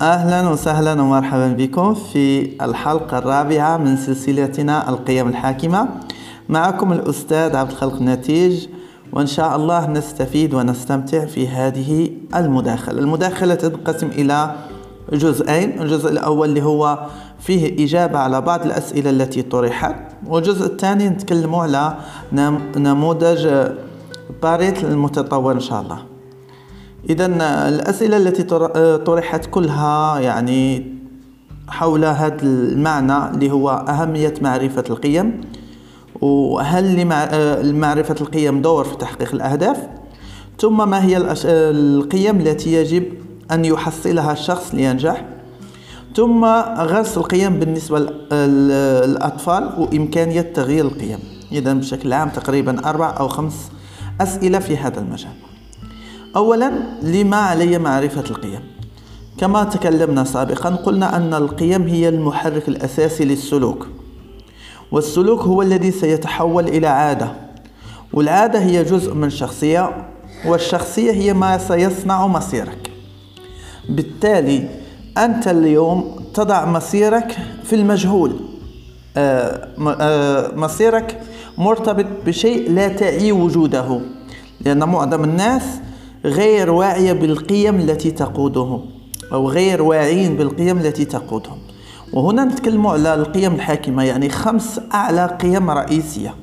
أهلا وسهلا ومرحبا بكم في الحلقة الرابعة من سلسلتنا القيم الحاكمة. معكم الأستاذ عبد الخلق نتيج وإن شاء الله نستفيد ونستمتع في هذه المداخلة. المداخلة تنقسم إلى جزئين الجزء الأول اللي هو فيه إجابة على بعض الأسئلة التي طرحت والجزء الثاني نتكلم على نموذج باريت المتطور إن شاء الله. إذا الأسئلة التي طرحت كلها يعني حول هذا المعنى اللي هو أهمية معرفة القيم وهل لمعرفة القيم دور في تحقيق الأهداف؟ ثم ما هي القيم التي يجب أن يحصلها الشخص لينجح؟ ثم غرس القيم بالنسبة للأطفال وإمكانية تغيير القيم. إذا بشكل عام تقريبا أربع أو خمس أسئلة في هذا المجال. أولا لما علي معرفة القيم؟ كما تكلمنا سابقا قلنا أن القيم هي المحرك الأساسي للسلوك. والسلوك هو الذي سيتحول إلى عادة. والعادة هي جزء من شخصية والشخصية هي ما سيصنع مصيرك. بالتالي أنت اليوم تضع مصيرك في المجهول. آه، آه، مصيرك مرتبط بشيء لا تعي وجوده. لأن معظم الناس غير واعية بالقيم التي تقودهم أو غير واعين بالقيم التي تقودهم. وهنا نتكلم على القيم الحاكمة يعني خمس أعلى قيم رئيسية.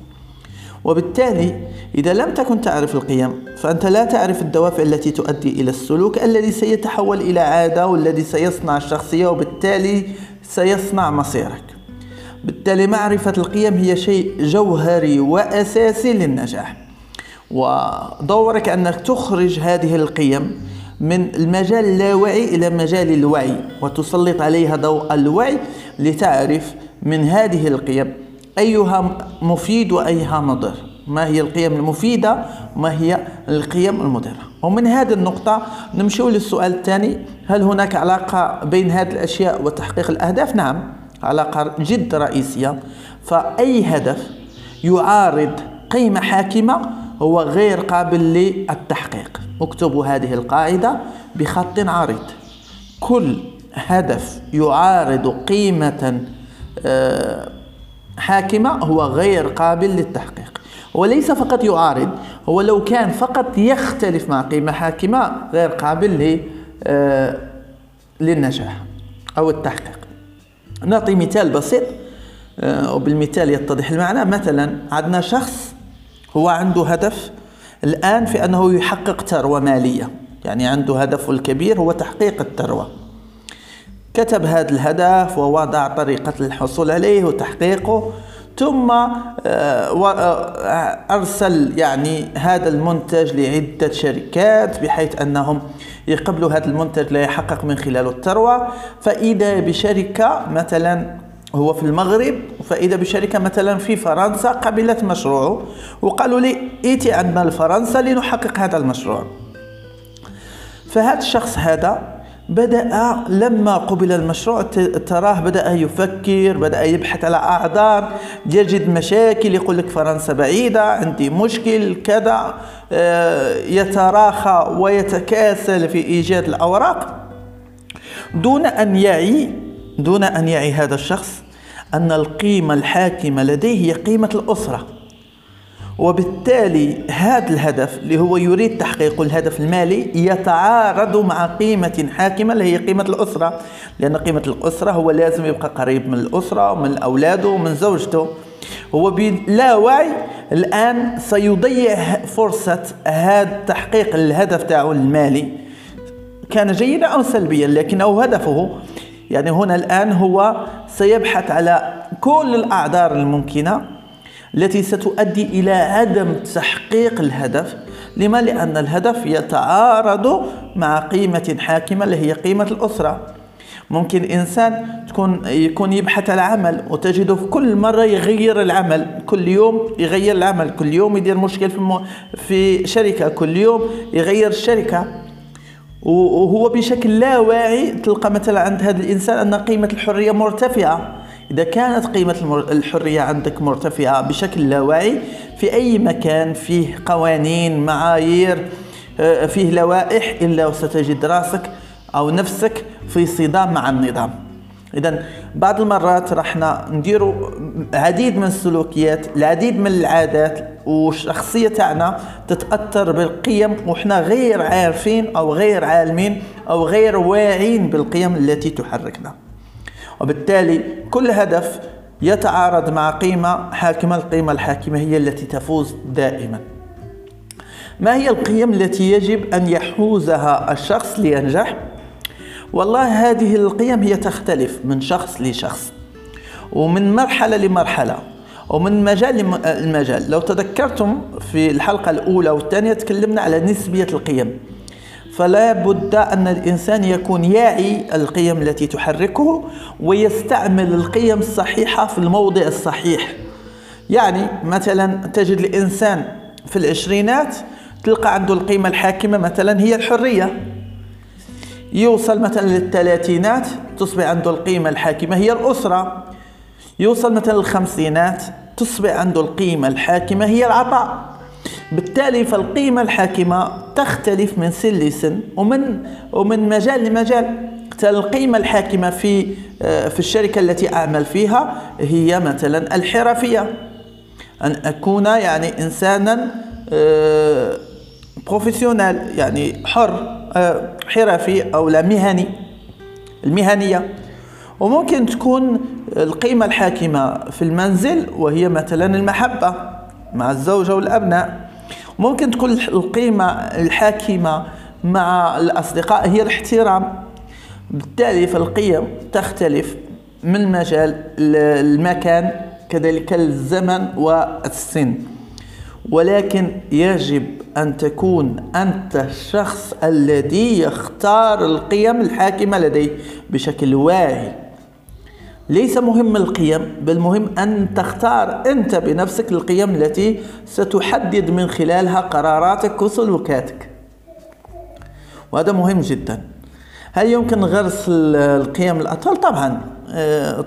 وبالتالي إذا لم تكن تعرف القيم فأنت لا تعرف الدوافع التي تؤدي إلى السلوك الذي سيتحول إلى عادة والذي سيصنع الشخصية وبالتالي سيصنع مصيرك. بالتالي معرفة القيم هي شيء جوهري وأساسي للنجاح. ودورك أنك تخرج هذه القيم من المجال اللاوعي إلى مجال الوعي وتسلط عليها ضوء الوعي لتعرف من هذه القيم. أيها مفيد وأيها مضر ما هي القيم المفيدة؟ وما هي القيم المضرة؟ ومن هذه النقطة نمشي للسؤال الثاني. هل هناك علاقة بين هذه الأشياء وتحقيق الأهداف؟ نعم علاقة جد رئيسية. فأي هدف يعارض قيمة حاكمة هو غير قابل للتحقيق. اكتبوا هذه القاعدة بخط عريض. كل هدف يعارض قيمة آه، حاكمة هو غير قابل للتحقيق. وليس فقط يعارض هو لو كان فقط يختلف مع قيمة حاكمة غير قابل آه، للنجاح أو التحقيق. نعطي مثال بسيط آه، وبالمثال يتضح المعنى. مثلا عندنا شخص هو عنده هدف الآن في أنه يحقق ثروة مالية. يعني عنده هدفه الكبير هو تحقيق الثروة. كتب هذا الهدف ووضع طريقة الحصول عليه وتحقيقه ثم آه، آه، أرسل يعني هذا المنتج لعدة شركات بحيث أنهم يقبلوا هذا المنتج ليحقق من خلاله الثروة. فإذا بشركة مثلا هو في المغرب فإذا بشركة مثلا في فرنسا قبلت مشروعه وقالوا لي ائتي عندنا لفرنسا لنحقق هذا المشروع. فهذا الشخص هذا بدأ لما قبل المشروع تراه بدأ يفكر بدأ يبحث على أعذار يجد مشاكل يقول لك فرنسا بعيدة عندي مشكل كذا آه، يتراخى ويتكاسل في إيجاد الأوراق. دون أن يعي دون أن يعي هذا الشخص أن القيمة الحاكمة لديه هي قيمة الأسرة. وبالتالي هذا الهدف اللي هو يريد تحقيق الهدف المالي يتعارض مع قيمة حاكمة اللي هي قيمة الأسرة. لأن قيمة الأسرة هو لازم يبقى قريب من الأسرة ومن أولاده ومن زوجته. هو بلا وعي الآن سيضيع فرصة هذا تحقيق الهدف تاعه المالي. كان جيدا أو سلبيا لكنه هدفه يعني هنا الآن هو سيبحث على كل الأعذار الممكنة التي ستؤدي إلى عدم تحقيق الهدف. لما؟ لأن الهدف يتعارض مع قيمة حاكمة اللي هي قيمة الأسرة. ممكن إنسان تكون يكون يبحث على عمل وتجده في كل مرة يغير العمل كل يوم يغير العمل كل يوم يدير مشكل في, في شركة كل يوم يغير الشركة. وهو بشكل لا واعي تلقى مثلا عند هذا الإنسان أن قيمة الحرية مرتفعة. إذا كانت قيمة الحرية عندك مرتفعة بشكل لا واعي في أي مكان فيه قوانين معايير آه، فيه لوائح إلا وستجد رأسك أو نفسك في صدام مع النظام. اذا بعض المرات راح نديروا عديد من السلوكيات العديد من العادات والشخصية تاعنا تتأثر بالقيم وحنا غير عارفين أو غير عالمين أو غير واعين بالقيم التي تحركنا. وبالتالي كل هدف يتعارض مع قيمة حاكمه القيمة الحاكمة هي التي تفوز دائما. ما هي القيم التي يجب أن يحوزها الشخص لينجح؟ والله هذه القيم هي تختلف من شخص لشخص. ومن مرحلة لمرحلة. ومن مجال لمجال لو تذكرتم في الحلقة الأولى والثانية تكلمنا على نسبية القيم. فلا بد أن الإنسان يكون يعي القيم التي تحركه ويستعمل القيم الصحيحة في الموضع الصحيح. يعني مثلا تجد الإنسان في العشرينات تلقى عنده القيمة الحاكمة مثلا هي الحرية. يوصل مثلا للثلاثينات تصبح عنده القيمة الحاكمة هي الأسرة. يوصل مثلا للخمسينات تصبح عنده القيمة الحاكمة هي العطاء. بالتالي فالقيمة الحاكمة تختلف من سن لسن ومن ومن مجال لمجال. القيمة الحاكمة في آه، في الشركة التي أعمل فيها هي مثلا الحرفية. أن أكون يعني إنسانا بروفيسيونال آه، يعني حر. حرفي أو لا مهني. المهنية. وممكن تكون القيمة الحاكمة في المنزل وهي مثلا المحبة مع الزوجة والأبناء. ممكن تكون القيمة الحاكمة مع الأصدقاء هي الاحترام. بالتالي فالقيم تختلف من مجال المكان كذلك الزمن والسن. ولكن يجب أن تكون أنت الشخص الذي يختار القيم الحاكمة لديه بشكل واعي. ليس مهم القيم بل مهم أن تختار أنت بنفسك القيم التي ستحدد من خلالها قراراتك وسلوكاتك. وهذا مهم جدا. هل يمكن غرس القيم الأطفال؟ طبعا.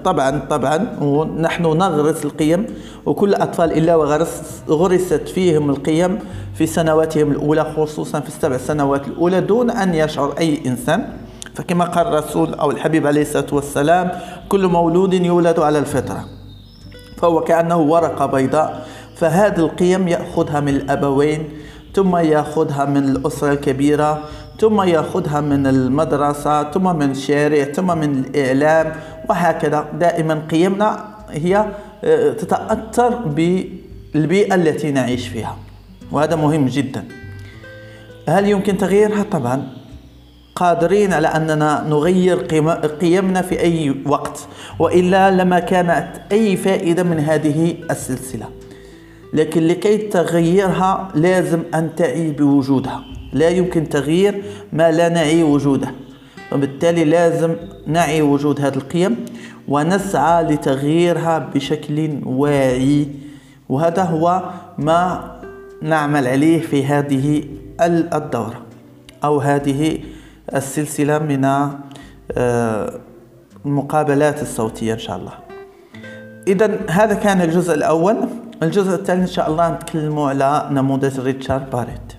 طبعا طبعا. ونحن نغرس القيم وكل الأطفال إلا وغرس غرست فيهم القيم في سنواتهم الأولى خصوصا في السبع سنوات الأولى دون أن يشعر أي إنسان. فكما قال الرسول أو الحبيب عليه الصلاة والسلام كل مولود يولد على الفطرة. فهو كأنه ورقة بيضاء. فهذه القيم يأخذها من الأبوين ثم يأخذها من الأسرة الكبيرة ثم يأخذها من المدرسة ثم من الشارع ثم من الإعلام وهكذا. دائما قيمنا هي آه، تتأثر بالبيئة التي نعيش فيها وهذا مهم جدا. هل يمكن تغييرها؟ طبعا. قادرين على أننا نغير قيمنا في أي وقت وإلا لما كانت أي فائدة من هذه السلسلة. لكن لكي تغيرها لازم أن تعي بوجودها. لا يمكن تغيير ما لا نعي وجوده. وبالتالي لازم نعي وجود هذه القيم ونسعى لتغييرها بشكل واعي. وهذا هو ما نعمل عليه في هذه الدورة أو هذه السلسلة من آه، المقابلات الصوتية إن شاء الله. إذا هذا كان الجزء الأول. الجزء الثاني إن شاء الله نتكلم على نموذج ريتشارد باريت.